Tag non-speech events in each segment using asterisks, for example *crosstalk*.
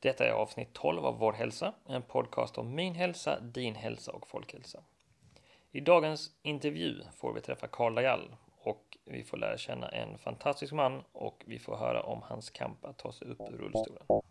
Detta är avsnitt 12 av Vår hälsa, en podcast om min hälsa, din hälsa och folkhälsa. I dagens intervju får vi träffa Karl Dajal och vi får lära känna en fantastisk man och vi får höra om hans kamp att ta sig upp ur rullstolen.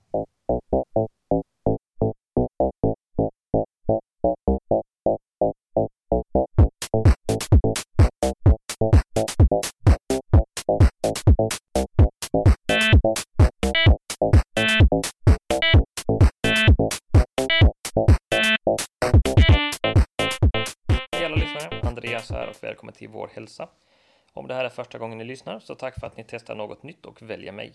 Första gången ni lyssnar så tack för att ni testar något nytt och väljer mig.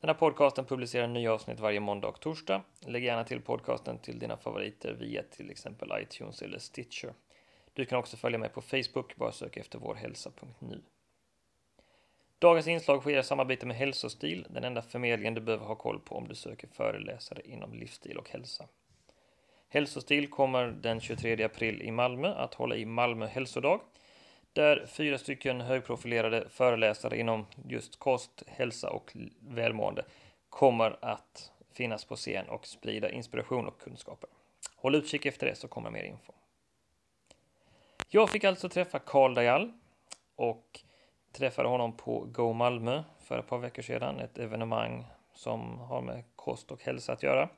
Den här podcasten publicerar nya avsnitt varje måndag och torsdag. Lägg gärna till podcasten till dina favoriter via till exempel iTunes eller Stitcher. Du kan också följa mig på Facebook, bara sök efter vårhälsa.nu. Dagens inslag sker i samarbete med Hälsostil, den enda förmedlingen du behöver ha koll på om du söker föreläsare inom livsstil och hälsa. Hälsostil kommer den 23 april i Malmö att hålla i Malmö hälsodag där fyra stycken högprofilerade föreläsare inom just kost, hälsa och välmående kommer att finnas på scen och sprida inspiration och kunskaper. Håll utkik efter det så kommer mer info. Jag fick alltså träffa Karl Dajal och träffade honom på Go Malmö för ett par veckor sedan, ett evenemang som har med kost och hälsa att göra.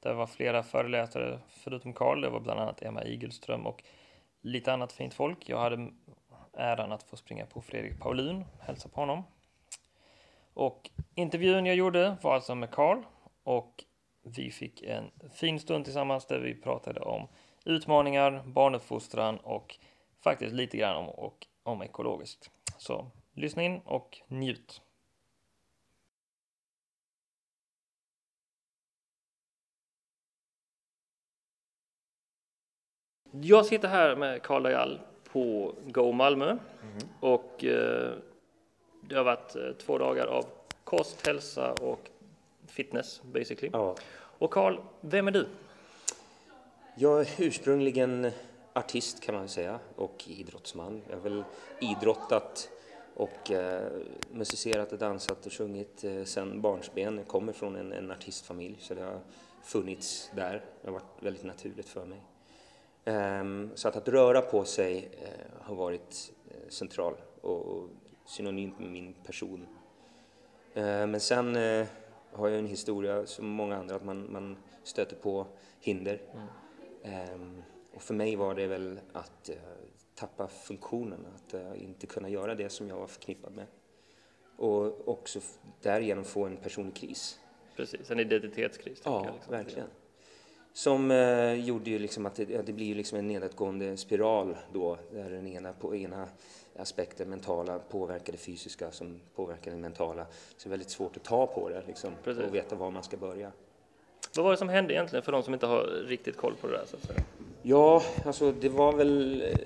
Det var flera föreläsare förutom Karl, det var bland annat Emma Igelström och lite annat fint folk. Jag hade äran att få springa på Fredrik Paulun, hälsa på honom. Och intervjun jag gjorde var alltså med Karl och vi fick en fin stund tillsammans där vi pratade om utmaningar, barnuppfostran och faktiskt lite grann om, och, om ekologiskt. Så lyssna in och njut. Jag sitter här med Karl Dajal på Go Malmö och eh, det har varit eh, två dagar av kost, hälsa och fitness basically. Ja, Och Karl, vem är du? jag är ursprungligen artist kan man säga och idrottsman. Jag har väl idrottat och eh, musicerat och dansat och sjungit eh, sedan barnsben. Jag kommer från en, en artistfamilj så det har funnits där. Det har varit väldigt naturligt för mig. Ehm, så att, att röra på sig eh, har varit eh, central och, synonymt med min person. Eh, men sen eh, har jag en historia som många andra att man, man stöter på hinder. Ehm, och för mig var det väl att tappa funktionen, att inte kunna göra det som jag var förknippad med. Och också därigenom få en personlig kris. Precis, en identitetskris. Ja, jag, liksom. verkligen. Som eh, gjorde ju liksom att det, ja, det blir ju liksom en nedåtgående spiral då, där den ena, på ena aspekten, mentala, påverkar det fysiska som påverkar det mentala. Så det är väldigt svårt att ta på det liksom, Precis. och veta var man ska börja. Vad var det som hände egentligen för de som inte har riktigt koll på det där så att säga? Ja, alltså det var väl eh,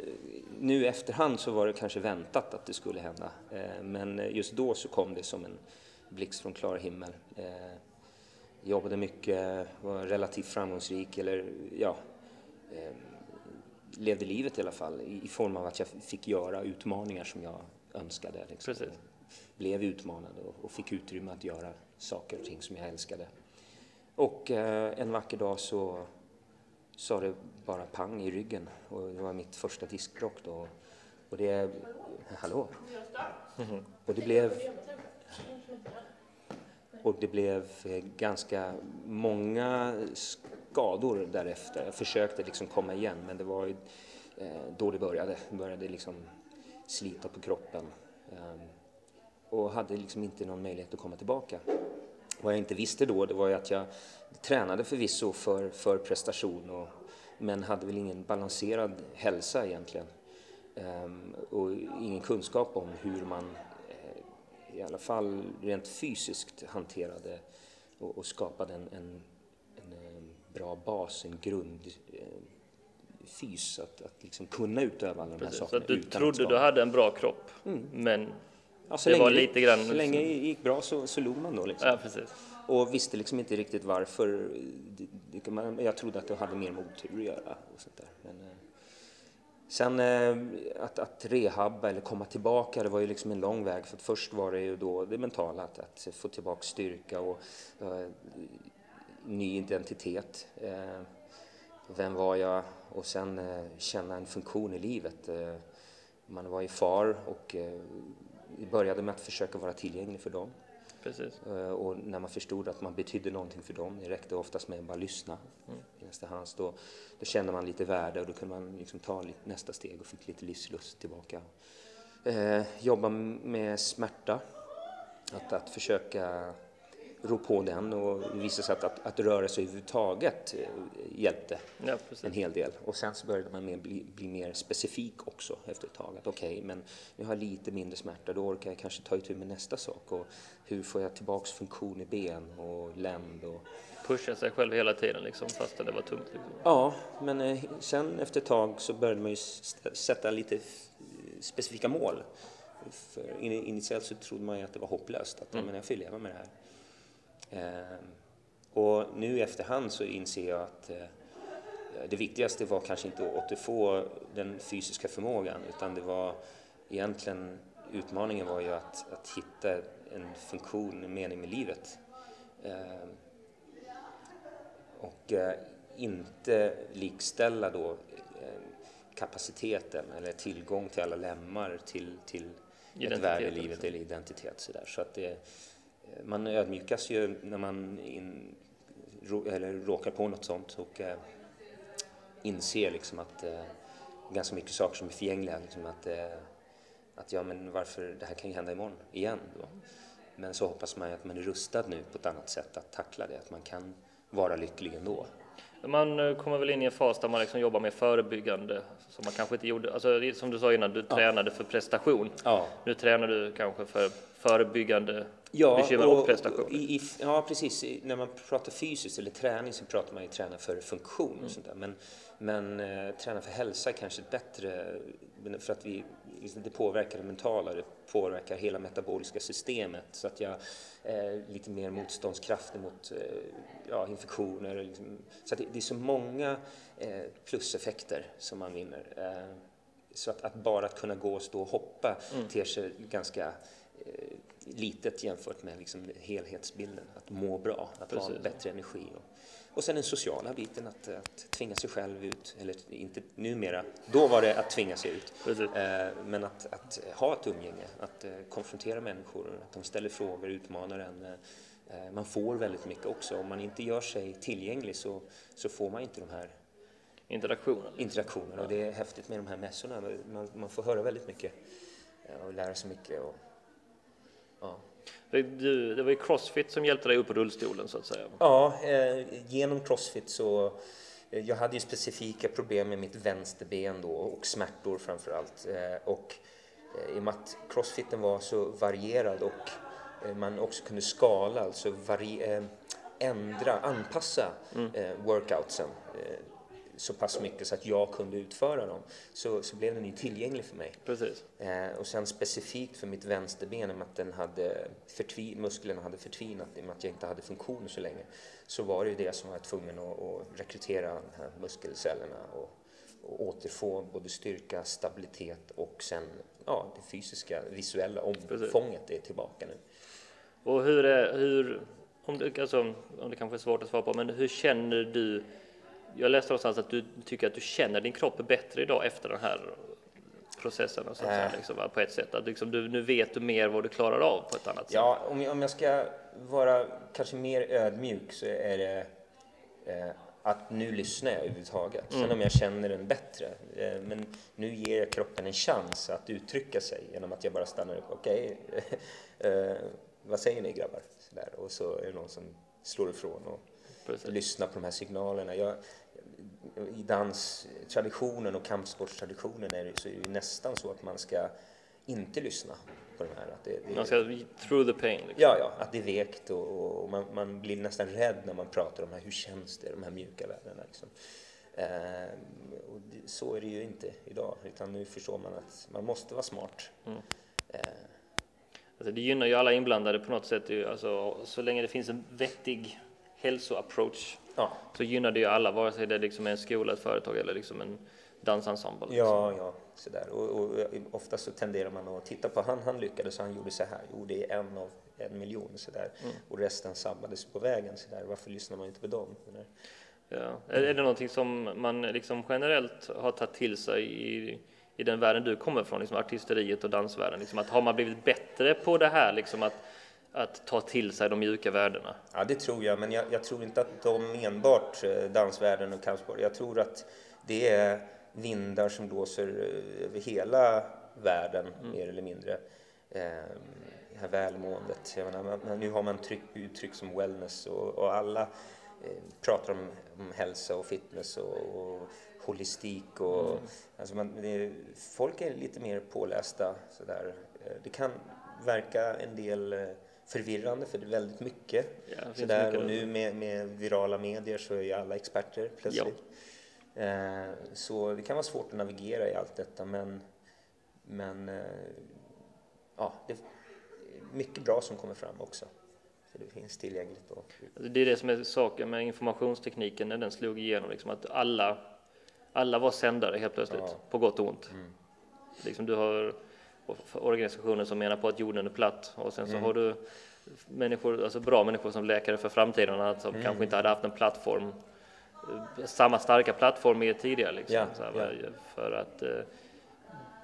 nu i efterhand så var det kanske väntat att det skulle hända. Eh, Men just då så kom det som en blixt från klar himmel. Jobbade mycket, var relativt framgångsrik eller ja, eh, levde livet i alla fall i i form av att jag fick göra utmaningar som jag önskade. Liksom. Precis. Blev utmanad och- och fick utrymme att göra saker och ting som jag älskade. Och eh, en vacker dag så sa det bara pang i ryggen och det var mitt första diskbråck då. Och det... Hallå? Och det blev... Och det blev eh, ganska många skador därefter. Jag försökte liksom komma igen men det var ju eh, då det började. Det började liksom slita på kroppen. Ehm, och hade liksom inte någon möjlighet att komma tillbaka. Vad jag inte visste då det var ju att jag tränade förvisso för, för prestation och, men hade väl ingen balanserad hälsa egentligen. Ehm, och ingen kunskap om hur man i alla fall rent fysiskt hanterade och, och skapade en, en, en, eh, bra bas, en grund eh, fys att, att liksom kunna utöva alla de här. Så sakerna att du trodde du hade en bra kropp, men Ja, så det var lite grann- Så länge det gick bra så, så log man då liksom. ja, precis. Och visste liksom inte riktigt varför. Jag trodde att det hade mer med otur att göra och sånt där. Men, eh, sen eh, att, att rehabba eller komma tillbaka, det var ju liksom en lång väg. För att först var det ju då det mentala, att, att få tillbaka styrka och eh, ny identitet. Eh, vem var jag? Och sen eh, känna en funktion i livet. Eh, man var ju far och eh, började med att försöka vara tillgänglig för dem. Precis. Eh, Och när man förstod att man betydde någonting för dem, det räckte oftast med att bara lyssna Mm. i nästa hands, då, då kände man lite värde och då kunde man liksom ta lite, nästa steg och fick lite livslust tillbaka. Eh, jobba med smärta, att, att försöka rå på den och det visade sig att, att, att röra sig överhuvudtaget eh, hjälpte Ja, en hel del. Och sen så började man med bli, bli mer specifik också efter ett tag. Att okej, men nu har jag lite mindre smärta, då orkar jag kanske ta itu med nästa sak. Och hur får jag tillbaks funktion i ben och länd? Och... Pusha sig själv hela tiden liksom, fastän det var tungt. Liksom. Ja, men eh, sen efter ett tag så började man ju sätta lite specifika mål. För in, initiellt så trodde man ju att det var hopplöst, att Mm. men jag får leva med det här. Ehm, och nu i efterhand så inser jag att eh, det viktigaste var kanske inte att återfå den fysiska förmågan utan det var egentligen utmaningen var ju att, att hitta en funktion, en mening med livet. Ehm, och eh, inte likställa då eh, kapaciteten eller tillgång till alla lemmar till, till ett värde i livet eller identitet. Så, där. så att det, man ödmjukas ju när man in, eller råkar på något sånt och eh, inser liksom att eh, ganska mycket saker som är förgängliga. Liksom att, eh, att ja, men varför, det här kan ju hända imorgon igen. Då. Men så hoppas man ju att man är rustad nu på ett annat sätt att tackla det, att man kan vara lycklig ändå. Man eh, kommer väl in i en fas där man liksom jobbar mer förebyggande, som man kanske inte gjorde. Alltså, som du sa innan, du tränade för prestation. Ja, Nu tränar du kanske för förebyggande ja, bekymmer och, prestation. i, i, ja precis. När man pratar fysiskt eller träning så pratar man ju träna för funktion Mm. och sånt där. Men, men eh, träna för hälsa är kanske ett bättre, för att vi, liksom, det påverkar det mentala, det påverkar hela metaboliska systemet så att jag är lite mer motståndskraftig mot eh, ja, infektioner. Liksom. Så att det, det är så många eh, pluseffekter som man vinner. Eh, så att, att bara att kunna gå och stå och hoppa Mm. ter sig ganska eh, litet jämfört med liksom helhetsbilden. Att må bra, att ha Precis. en bättre energi. Och, och sen den sociala biten, att, att tvinga sig själv ut, eller inte numera, då var det att tvinga sig ut. Eh, men att, att ha ett umgänge, att eh, konfrontera människor, att de ställer frågor, utmanar en. Eh, man får väldigt mycket också. Om man inte gör sig tillgänglig så, så får man inte de här Interaktionen. interaktionerna. Och det är häftigt med de här mässorna. Man, man får höra väldigt mycket och lära sig mycket. Och, ja. Det, du, det var ju Crossfit som hjälpte dig upp ur rullstolen så att säga. Ja, eh, genom Crossfit så eh, jag hade ju specifika problem med mitt vänsterben då och smärtor framför allt. Eh, och eh, i och med att Crossfiten var så varierad och man också kunde skala, alltså ändra, anpassa eh, workoutsen så pass mycket så att jag kunde utföra dem så, så blev den ju tillgänglig för mig. Precis. Eh, och sen specifikt för mitt vänsterben, i och med att den hade förtvi- musklerna hade förtvinat, i och med att jag inte hade funktion så länge, så var det ju det som var tvungen att, att rekrytera de här muskelcellerna och, och återfå både styrka, stabilitet och sen ja, det fysiska, visuella omfånget är tillbaka nu. Och hur är, hur, om det, alltså, om det kanske är svårt att svara på, men hur känner du? Jag läste någonstans att du tycker att du känner din kropp bättre idag efter den här processen, så att säga, Äh. liksom, på ett sätt. Att liksom, du, nu vet du mer vad du klarar av på ett annat sätt. Ja, om jag, om jag ska vara kanske mer ödmjuk så är det eh, att nu lyssnar jag överhuvudtaget. Sen om jag känner den bättre. Eh, men nu ger jag kroppen en chans att uttrycka sig genom att jag bara stannar upp. Okej, *laughs* eh, vad säger ni grabbar? Så där. Och så är det någon som slår ifrån och Precis. lyssnar på de här signalerna. Jag, I danstraditionen och kampsportstraditionen är det, så är det ju nästan så att man ska inte lyssna på de här. Att det, det, Man ska through the pain. Liksom. Ja, ja, att det är vekt och, och man, man blir nästan rädd när man pratar om det här, hur känns det, de här mjuka värdena. Liksom. Ehm, och det, så är det ju inte idag, utan nu förstår man att man måste vara smart. Mm. Ehm, Alltså, det gynnar ju alla inblandade på något sätt. Alltså, så länge det finns en vettig hälsoapproach ja, så gynnar det ju alla, vare sig det är liksom en skola, ett företag eller liksom en dansensemble. liksom. ja, ja, sådär. Och, och ofta så tenderar man att titta på han, han lyckades, han gjorde så här. Jo, det är en av en miljon sådär. Mm. Och resten sabbades på vägen sådär. Varför lyssnar man inte på dem? Ja. Är, är det någonting som man liksom generellt har tagit till sig i, i den världen du kommer från, liksom artisteriet och dansvärlden? Liksom att har man blivit bättre på det här, liksom att, att ta till sig de mjuka värdena? Ja, det tror jag, men jag, jag tror inte att de enbart eh, dansvärlden och kampsport. Jag tror att det är vindar som blåser eh, över hela världen, mm. mer eller mindre. Eh, det här välmåendet. Jag menar, nu har man tryck, uttryck som wellness och, och alla eh, pratar om, om hälsa och fitness och, och holistik. Och, mm. alltså man, det, folk är lite mer pålästa. Sådär. Eh, det kan verka en del förvirrande för det är väldigt mycket. Ja, sådär. Mycket och nu med, med, virala medier så är ju alla experter plötsligt. Ja. Eh, så det kan vara svårt att navigera i allt detta men, men eh, ja, det är mycket bra som kommer fram också. Så det finns tillgängligt. Och... Alltså, det är det som är saken med informationstekniken när den slog igenom, liksom att alla, alla var sändare helt plötsligt, ja. på gott och ont. Mm. Liksom du har organisationer som menar på att jorden är platt och sen så mm. har du människor, alltså bra människor som läkare för framtiden som mm. kanske inte hade haft en plattform samma starka plattform med tidigare. Liksom, ja, här, ja. För att eh,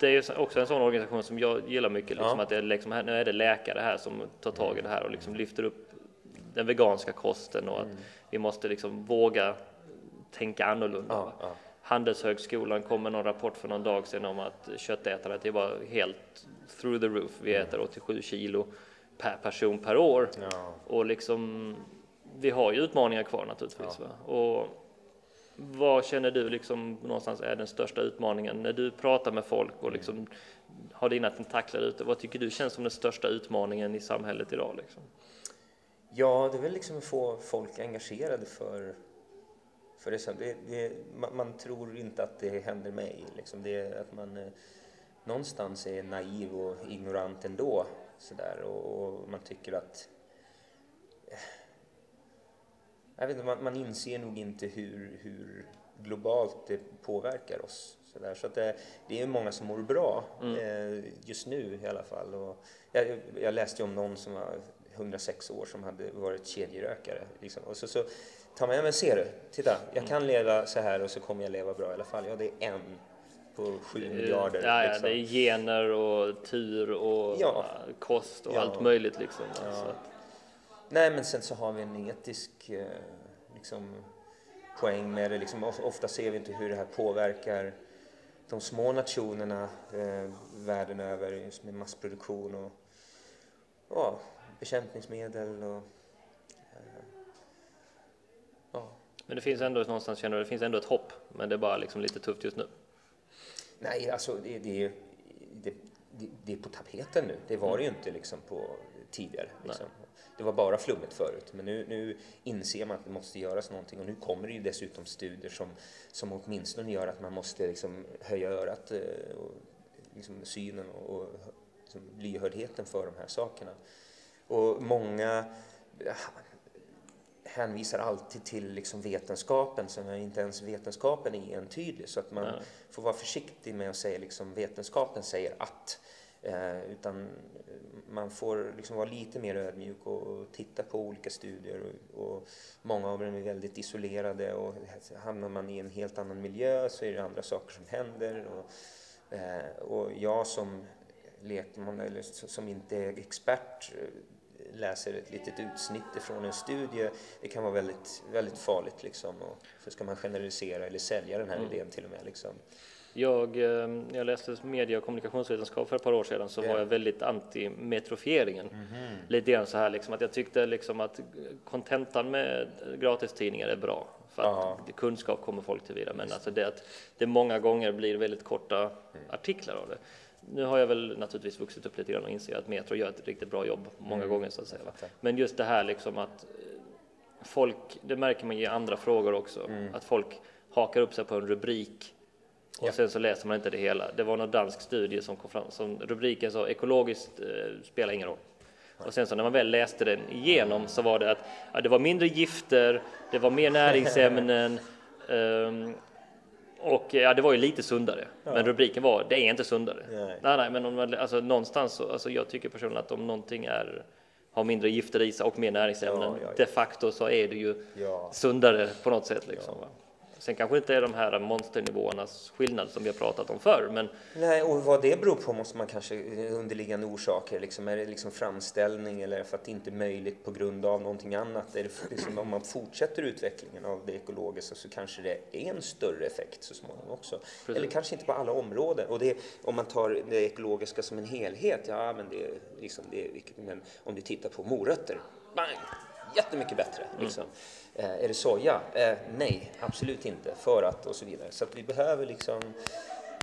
det är också en sån organisation som jag gillar mycket, liksom, ja. att det är liksom, nu är det läkare här som tar tag i det här och liksom lyfter upp den veganska kosten och att mm. vi måste liksom våga tänka annorlunda. Ja, ja. Handelshögskolan kom med någon rapport för någon dag sedan om att köttätandet är bara helt through the roof. Vi mm. äter 87 kilo per person per år och liksom vi har ju utmaningar kvar naturligtvis. Och vad känner du liksom någonstans är den största utmaningen när du pratar med folk och liksom har dina tentakler ute? Vad tycker du känns som den största utmaningen i samhället idag? Liksom? Ja, det är väl liksom att få folk engagerade för, för det. det, det man, man, tror inte att det händer mig. Liksom. Det att man eh, någonstans är naiv och ignorant ändå. Så där, och, och man tycker att eh, jag vet inte, man, man inser nog inte hur, hur globalt det påverkar oss. Så, där. så att det, det är många som mår bra, mm. eh, just nu i alla fall. Och jag, jag läste om någon som var 106 år som hade varit kedjerökare. Liksom. Och så, så man, ja men ser du, titta, jag mm. kan leva så här och så kommer jag leva bra i alla fall. Ja, det är en på sju miljarder. Ja, ja liksom. det är gener och tur och ja. kost och ja. allt möjligt liksom. Ja. Nej, men sen så har vi en etisk eh, liksom, poäng med det. Liksom, ofta ser vi inte hur det här påverkar de små nationerna eh, världen över just med massproduktion och ja, bekämpningsmedel och eh, ja. Men det finns ändå någonstans, känner du, det finns ändå ett hopp, men det är bara liksom lite tufft just nu? Nej, alltså det, det, det, det är på tapeten nu. Det var det ju inte liksom på tidigare. Liksom det var bara flummigt förut, men nu, nu inser man att det måste göras någonting och nu kommer det ju dessutom studier som, som åtminstone gör att man måste liksom höja örat eh, och liksom synen och, och liksom lyhördheten för de här sakerna. Och många hänvisar alltid till liksom vetenskapen, som inte ens vetenskapen är entydig. Så att man Nej. får vara försiktig med att säga liksom vetenskapen säger att. Eh, utan man får liksom vara lite mer ödmjuk och titta på olika studier och, och, många av dem är väldigt isolerade och hamnar man i en helt annan miljö så är det andra saker som händer. Och, eh, och jag som lekman eller som inte är expert eh, läser ett litet utsnitt från en studie, det kan vara väldigt, väldigt farligt liksom. Och så ska man generalisera eller sälja den här mm. idén till och med. Liksom. Jag, eh, när jag läste media och kommunikationsvetenskap för ett par år sedan så yeah. var jag väldigt anti metrofieringen. Mm -hmm. Lite grann så här liksom att jag tyckte liksom att kontentan med gratistidningar är bra för att Aha. kunskap kommer folk till vidare. Men alltså det att det många gånger blir väldigt korta mm. artiklar av det. Nu har jag väl naturligtvis vuxit upp lite grann och inser att Metro gör ett riktigt bra jobb många mm. gånger så att säga. Men just det här liksom att folk, det märker man i andra frågor också, mm. att folk hakar upp sig på en rubrik och ja. sen så läser man inte det hela. Det var någon dansk studie som kom fram som rubriken sa ekologiskt eh, spelar ingen roll. Och sen så när man väl läste den igenom så var det att ja, det var mindre gifter, det var mer näringsämnen um, *laughs* och ja, det var ju lite sundare. Ja. Men rubriken var det är inte sundare. Nej, nej, nej men om man, alltså, någonstans så, alltså, jag tycker personligen att om någonting är har mindre gifter i sig och mer näringsämnen. Ja, ja, ja. De facto så är det ju sundare på något sätt. Liksom? Sen kanske inte är de här monsternivåernas skillnad som vi har pratat om förr, men Nej, och vad det beror på måste man kanske underliggande orsaker. Liksom, är det liksom framställning eller för att det inte är möjligt på grund av någonting annat? Är det för- liksom, om man fortsätter utvecklingen av det ekologiska så kanske det är en större effekt så småningom också. Precis. Eller kanske inte på alla områden. Och det, om man tar det ekologiska som en helhet, ja men det är liksom det är, men om du tittar på morötter, bang! Jättemycket bättre. Liksom. Eh, är det soja? Eh, nej, absolut inte. För att och så vidare. Så att vi behöver liksom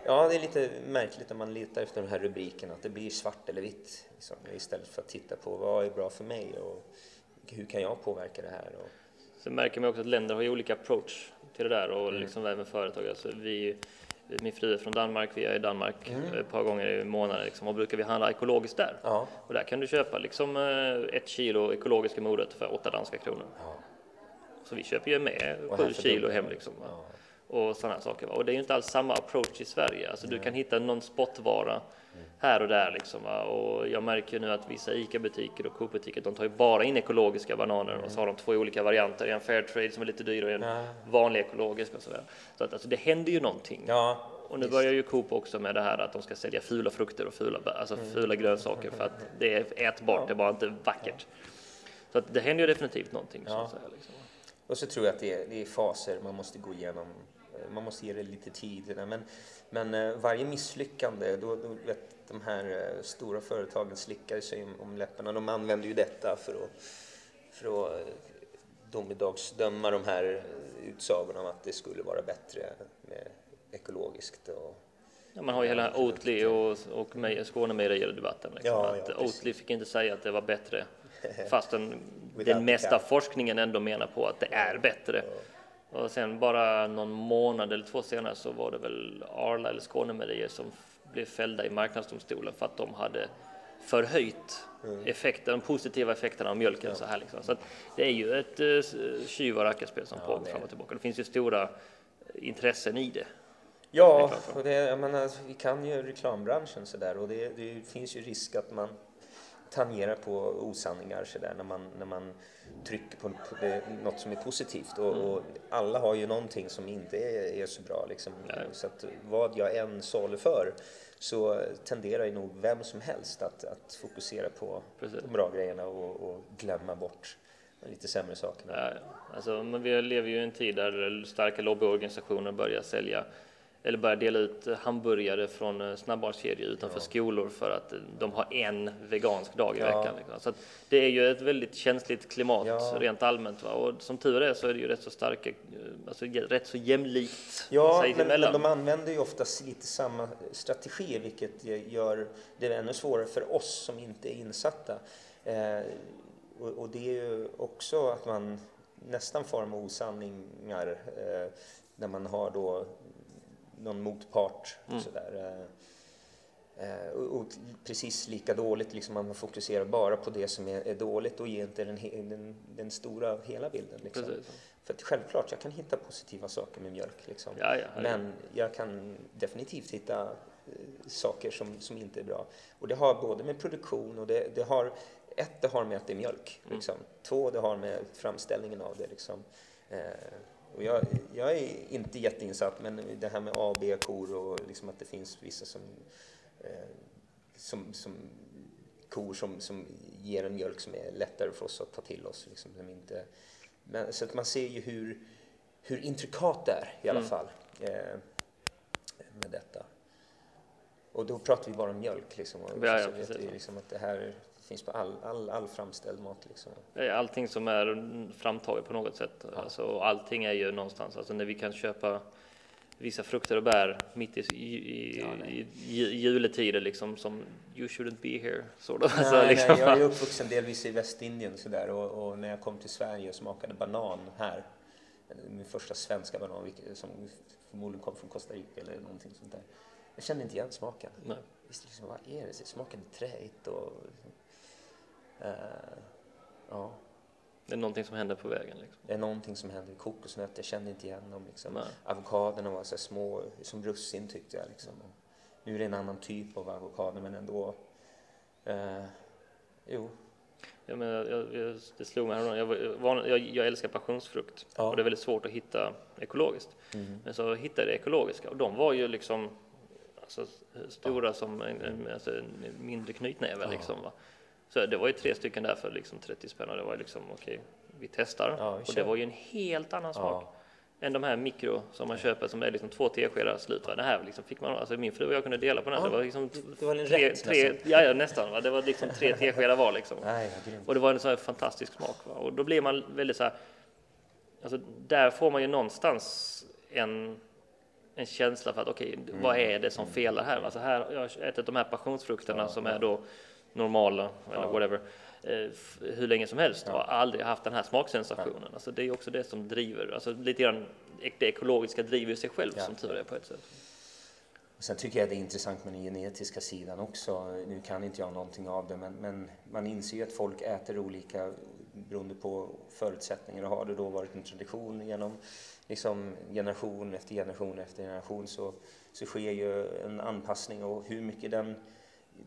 Ja, det är lite märkligt när man letar efter de här rubrikerna, att det blir svart eller vitt liksom, istället för att titta på vad är bra för mig och hur kan jag påverka det här? Och, Sen märker man också att länder har ju olika approach till det där och Mm. liksom även företag. Alltså vi, min fru är från Danmark, vi är i Danmark Mm. ett par gånger i månaden liksom, och brukar vi handla ekologiskt där. ja, Och där kan du köpa liksom eh, ett kilo ekologiska morötter för åtta danska kronor. ja, Så vi köper ju med Och sju kilo hem liksom. Va? Och sådana saker. Va? Och det är ju inte alls samma approach i Sverige. Alltså du kan hitta någon spotvara här och där liksom. Va? Och jag märker nu att vissa ICA-butiker och Coop-butiker de tar ju bara in ekologiska bananer och så har de två olika varianter. En Fairtrade som är lite dyrare och en vanlig ekologisk och sådär. Så att alltså, det händer ju någonting. ja Och nu börjar ju Coop också med det här att de ska sälja fula frukter och fula, alltså Mm. fula grönsaker för att *laughs* det är ätbart, det är bara inte vackert. Så att det händer ju definitivt någonting. Så Ja. att säga, liksom. Och så tror jag att det är, det är faser man måste gå igenom. Eh, Man måste ge det lite tid. Men, men eh, varje misslyckande, då, då vet de här eh, stora företagen slickar sig om, läpparna. De använder ju detta för att, för att domedagsdöma de här utsagorna om att det skulle vara bättre med ekologiskt. Och, Ja, man har ju hela Oatly och, och Mej- Skånemejerier-debatten. Liksom, Ja, ja. Oatly fick inte säga att det var bättre *laughs* Without den the mesta forskningen ändå menar på att det är bättre. Och sen bara någon månad eller två senare så var det väl Arla eller Skånemejerier som blev fällda i marknadsdomstolen för att de hade förhöjt Mm. effekten, de positiva effekterna av mjölken så här liksom. Så att det är ju ett uh, tjuv och rackarspel som Ja, pågår det fram och det. tillbaka. Det finns ju stora intressen i det. Ja, så. och det, menar, vi kan ju reklambranschen sådär och det, det finns ju risk att man tangerar på osanningar sådär när man, när man trycker på, något som är positivt och, och alla har ju någonting som inte är, är så bra liksom. Nej. Så att vad jag än för så tenderar ju nog vem som helst att, att fokusera på Precis. de bra grejerna och, och glömma bort lite sämre sakerna. Ja, ja. Alltså, men vi lever ju i en tid där starka lobbyorganisationer börjar sälja eller börjar dela ut hamburgare från eh, snabbmatskedjor utanför skolor för att eh, de har en vegansk dag i Ja. veckan. Liksom. Så det är ju ett väldigt känsligt klimat Ja. rent allmänt. Va? Och som tur är så är det ju rätt så starka, eh, alltså rätt så jämlikt Ja, men, men de använder ju oftast lite samma strategi vilket gör det ännu svårare för oss som inte är insatta. Eh, och, och det är ju också att man nästan far med osanningar eh, när man har då någon motpart. Mm. Sådär, eh, eh, och, och precis lika dåligt, liksom man fokuserar bara på det som är, är dåligt och ger inte den, den, den stora hela bilden. Liksom. För att självklart, jag kan hitta positiva saker med mjölk. Liksom. Ja, ja, herregud. Men jag kan definitivt hitta eh, saker som, som inte är bra. Och det har både med produktion och det, det har ett, det har med att det är mjölk. Mm. Liksom. Två, det har med framställningen av det. Liksom. Eh, och jag, jag är inte jätteinsatt, men det här med A och B-kor och liksom att det finns vissa som, eh, som, som kor som, som ger en mjölk som är lättare för oss att ta till oss. Liksom, som inte, men, så att man ser ju hur, hur intrikat det är i alla Mm. fall eh, med detta. Och då pratar vi bara om mjölk. Liksom, och Ja, ja, så vet vi liksom att det här finns på all, all, all framställd mat. Liksom. Allting som är framtaget på något sätt. Alltså, allting är ju någonstans, alltså när vi kan köpa vissa frukter och bär mitt i, i, Ja, i, i juletider liksom som you shouldn't be here. Sort of. Nej, Alltså, liksom. nej, jag är *laughs* uppvuxen delvis i Västindien sådär, och, och när jag kom till Sverige och smakade banan här, min första svenska banan som förmodligen kom från Costa Rica eller någonting sånt där. Jag kände inte igen smaken. Nej. Visst, liksom, vad är det? Smaken är träigt och... eh, ja, Det är någonting som händer på vägen. Liksom. det är någonting som händer. Kokosnötter, jag kände inte igen dem. Liksom. Nej. Avokadorna var så små, som russin tyckte jag. Liksom. Nu är det en annan typ av avokado, men ändå... Eh, jo, Jag, menar, jag, jag, det slog mig häromdagen. Jag, jag, jag älskar passionsfrukt Ja. och det är väldigt svårt att hitta ekologiskt. Mm. Men så hittade jag ekologiska och de var ju liksom alltså, stora som en, en, alltså, en mindre knytnäve liksom. Va? Så det var ju tre stycken där för liksom 30 spänn och det var liksom okej, vi testar. Ja, vi och det var ju en helt annan smak. Ja. Än de här mikro som man köper som är liksom två teskedar slut. Va? Det här liksom fick man, alltså min fru och jag kunde dela på den. Ja, det var liksom det var en tre, rätt tre, nästan. ja, ja, nästan. Va? Det var liksom tre *laughs* teskedar var liksom. Nej. Och det var en sån här fantastisk smak. Va? Och då blir man väldigt så här, alltså där får man ju någonstans en, en känsla för att okej, vad är det som felar här? Alltså här, jag har ätit de här passionsfrukterna som är då normala eller whatever eh, hur länge som helst och har aldrig haft den här smaksensationen. Alltså det är också det som driver, alltså lite grann det ekologiska driver sig själv Ja. som tur är på ett sätt. Och sen tycker jag det är intressant med den genetiska sidan också. Nu kan inte jag någonting av det, men, men man inser ju att folk äter olika beroende på förutsättningar. Och har det då varit en tradition genom liksom, generation efter generation efter generation så, så sker ju en anpassning och hur mycket den,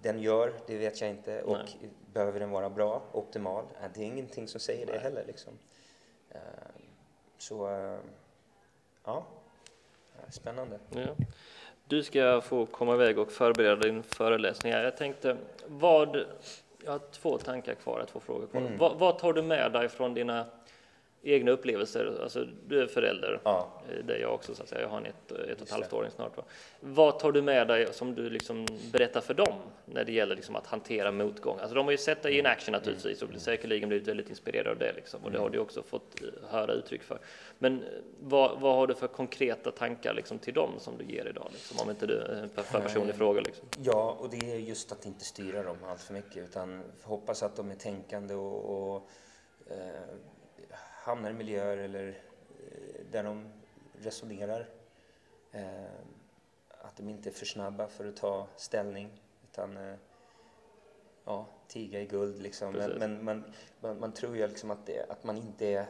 den gör, det vet jag inte. Och Nej. behöver den vara bra, optimal? Det är ingenting som säger det Nej. heller. Liksom. Eh, Så, eh, ja, spännande. Ja. Du ska få komma iväg och förbereda din föreläsning. Jag tänkte, vad, jag har två tankar kvar, två frågor kvar. Mm. Vad, vad tar du med dig från dina egna upplevelser? Alltså, du är förälder, Ja. Eh, det är jag också så att säga. Jag har en ett, ett och ett halvt åring snart. Va? Vad tar du med dig som du liksom berättar för dem när det gäller liksom att hantera motgång? Alltså de har ju sett dig in action naturligtvis och säkerligen blivit väldigt inspirerade av det liksom. Och det har du också fått eh, höra uttryck för. Men eh, vad, vad har du för konkreta tankar liksom till dem som du ger idag? Liksom? Om inte du är en personlig fråga liksom. Ja, och det är just att inte styra dem allt för mycket utan hoppas att de är tänkande och, och eh, hamnar i miljöer eller eh, där de resonerar. Eh, att de inte är för snabba för att ta ställning utan eh, ja, tiga i guld liksom. Men, men man, man, man tror ju liksom att, det, att man inte är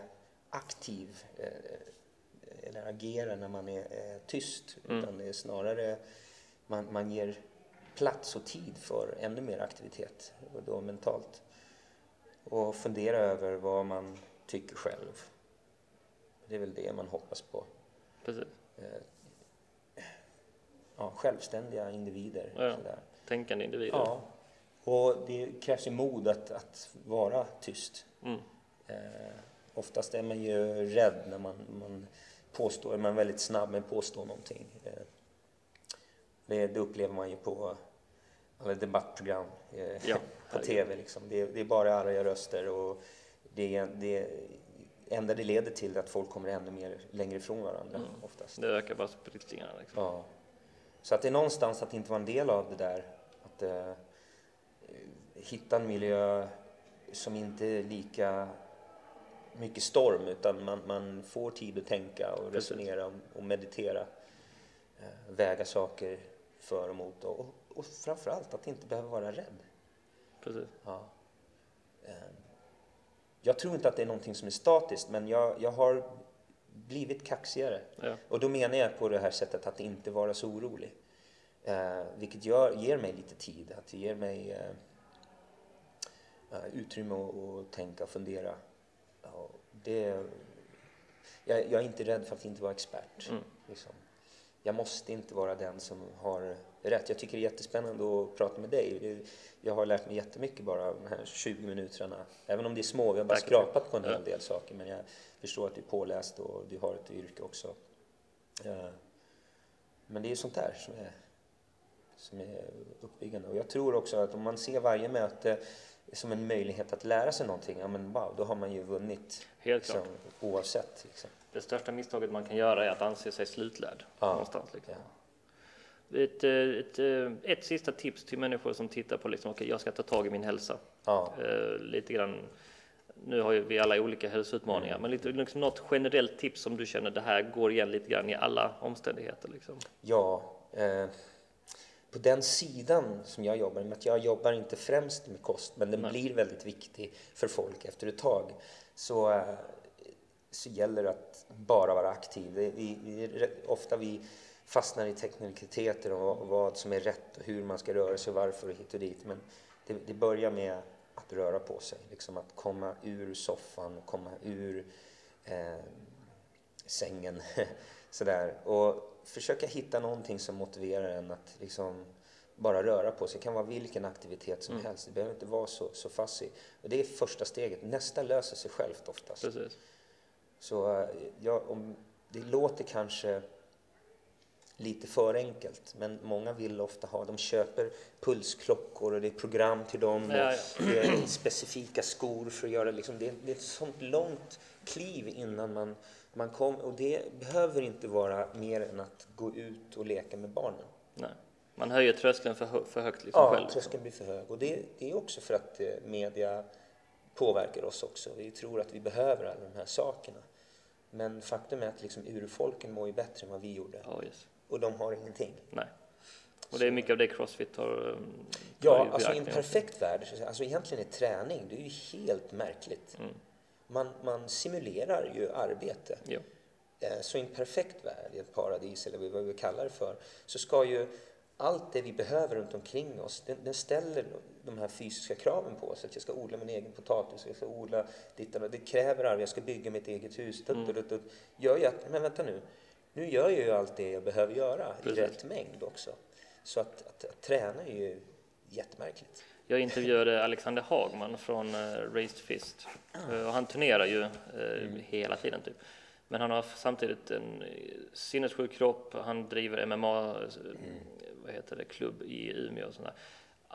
aktiv eller agerar när man är tyst Mm. utan det är snarare man, man ger plats och tid för ännu mer aktivitet, och då mentalt. Och fundera över vad man tycker själv. Det är väl det man hoppas på. Precis. Ja, självständiga individer. Ja. Sådär. Tänkande individer. Ja. Och det krävs ju mod att, att vara tyst. Mm. Eh, oftast är man ju rädd när man, man påstår, man är väldigt snabb med att påstå någonting. Eh, det, det upplever man ju på alla debattprogram eh, Ja, *laughs* på. TV. Liksom. Det, det är bara arga röster och det, det enda det leder till är att folk kommer ännu mer längre ifrån varandra Mm. oftast. Det ökar bara splittringarna. Liksom. Ja. Så att det är någonstans att inte vara en del av det där. Att eh, hitta en miljö som inte är lika mycket storm utan man, man får tid att tänka och Precis. resonera och, och meditera. Eh, väga saker för och emot och, och framförallt att inte behöva vara rädd. Precis. Ja. Eh, Jag tror inte att det är någonting som är statiskt men jag, jag har blivit kaxigare. Ja. Och då menar jag på det här sättet att inte vara så orolig. Eh, vilket gör, ger mig lite tid, att det ger mig eh, eh, utrymme att, att tänka och fundera. Ja, det, jag, jag är inte rädd för att inte vara expert. Mm. Liksom. Jag måste inte vara den som har rätt. Jag tycker det är jättespännande att prata med dig. Jag har lärt mig jättemycket bara de här 20 minuterna. Även om det är små, vi har bara Tack. skrapat på en hel del saker. Men jag förstår att du är påläst och du har ett yrke också. Eh, Men det är sånt där som är, som är uppbyggande. Och jag tror också att om man ser varje möte som en möjlighet att lära sig någonting, ja men wow, då har man ju vunnit Helt liksom, klart. oavsett. Liksom. Det största misstaget man kan göra är att anse sig slutlärd Ja. någonstans. Liksom. Ja. Ett, eh, ett, eh, ett sista tips till människor som tittar på liksom, okej, jag ska ta tag i min hälsa. Ja. Eh, lite grann, nu har vi alla olika hälsoutmaningar, men lite, liksom något generellt tips som du känner det här går igen lite grann i alla omständigheter. Liksom. Ja, eh, på den sidan som jag jobbar med, att jag jobbar inte främst med kost, men den Nej. blir väldigt viktig för folk efter ett tag, så, så gäller det att bara vara aktiv. Det, vi, vi, ofta vi fastnar i teknikaliteter och vad, som är rätt och hur man ska röra sig och varför och hit och dit, men det, det börjar med att röra på sig. Liksom att komma ur soffan, komma ur eh, sängen. *laughs* Sådär. Och försöka hitta någonting som motiverar en att liksom bara röra på sig. Det kan vara vilken aktivitet som Mm. helst. Det behöver inte vara så, så fassig. Och det är första steget. Nästa löser sig självt oftast. Precis. Så eh, ja, om, det låter kanske lite för enkelt, men många vill ofta ha, de köper pulsklockor och det är program till dem Ja, ja. det är specifika skor för att göra liksom, det, är, det är ett sånt långt kliv innan man, man kommer och det behöver inte vara mer än att gå ut och leka med barnen. Nej. Man höjer tröskeln för, hö- för högt liksom Ja, själv. tröskeln blir för hög och det, det är också för att eh, media påverkar oss också. Vi tror att vi behöver alla de här sakerna. Men faktum är att liksom urfolken mår ju bättre än vad vi gjorde. Ja, yes. Och de har ingenting. Nej. Och det är mycket av det Crossfit har um, Ja, alltså i en perfekt värld, alltså egentligen är träning, det är ju helt märkligt. Mm. Man, man simulerar ju arbete. Jo. Eh, Så i en perfekt värld, i ett paradis eller vad vi kallar det för, så ska ju allt det vi behöver runt omkring oss, den, den ställer de här fysiska kraven på oss. Att jag ska odla min egen potatis, jag ska odla ditt och datt. Det kräver arbete, jag ska bygga mitt eget hus. Dutt, dutt, dutt, dutt. Gör ju att, men vänta nu, nu gör jag ju allt det jag behöver göra Precis. i rätt mängd också. Så att, att, att träna är ju jättemärkligt. Jag intervjuade Alexander Hagman från uh, Raised Fist. Eh, och han turnerar ju eh, Mm. hela tiden typ. Men han har samtidigt en eh, sinnessjuk kropp. Han driver MMA, eh, Mm. vad heter det, klubb i Umeå och sådär.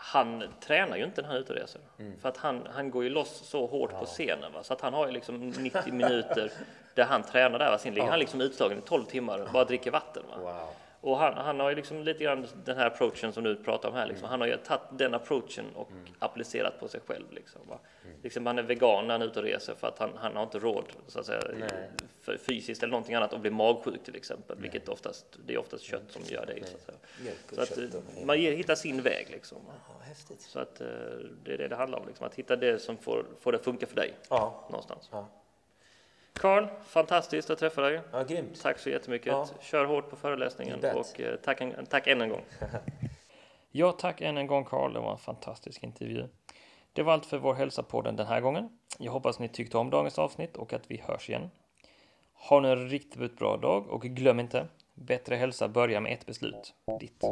Han tränar ju inte när han är ute och reser. Mm. För att han, han går ju loss så hårt på scenen. Va? Så att han har ju liksom 90 minuter där han tränar där. Va? Sen ligger han liksom utslagen i 12 timmar och bara dricker vatten. Va? Wow. Och han, han har ju liksom lite grann den här approachen som du pratar om här. Liksom. Han har ju tagit den approachen och applicerat på sig själv. Liksom, va? liksom han är vegan när han är ute och reser för att han, han har inte råd så att säga, Nej. för fysiskt eller någonting annat att bli magsjuk till exempel. Vilket oftast, det är oftast kött som gör det. Så att, Så att eh, man hittar sin väg liksom. häftigt. Så att eh, det är det det handlar om. Liksom. Att hitta det som får, får det funka för dig Ja, någonstans. ja. Karl, fantastiskt att träffa dig. ja grymt. Tack så jättemycket. Ja. Kör hårt på föreläsningen och eh, tack, en, tack än en gång. *laughs* ja, tack än en gång Karl. Det var en fantastisk intervju. Det var allt för Vår hälsa-podden den här gången. Jag hoppas ni tyckte om dagens avsnitt och att vi hörs igen. Ha nu en riktigt bra dag och glöm inte, bättre hälsa börjar med ett beslut. Ditt.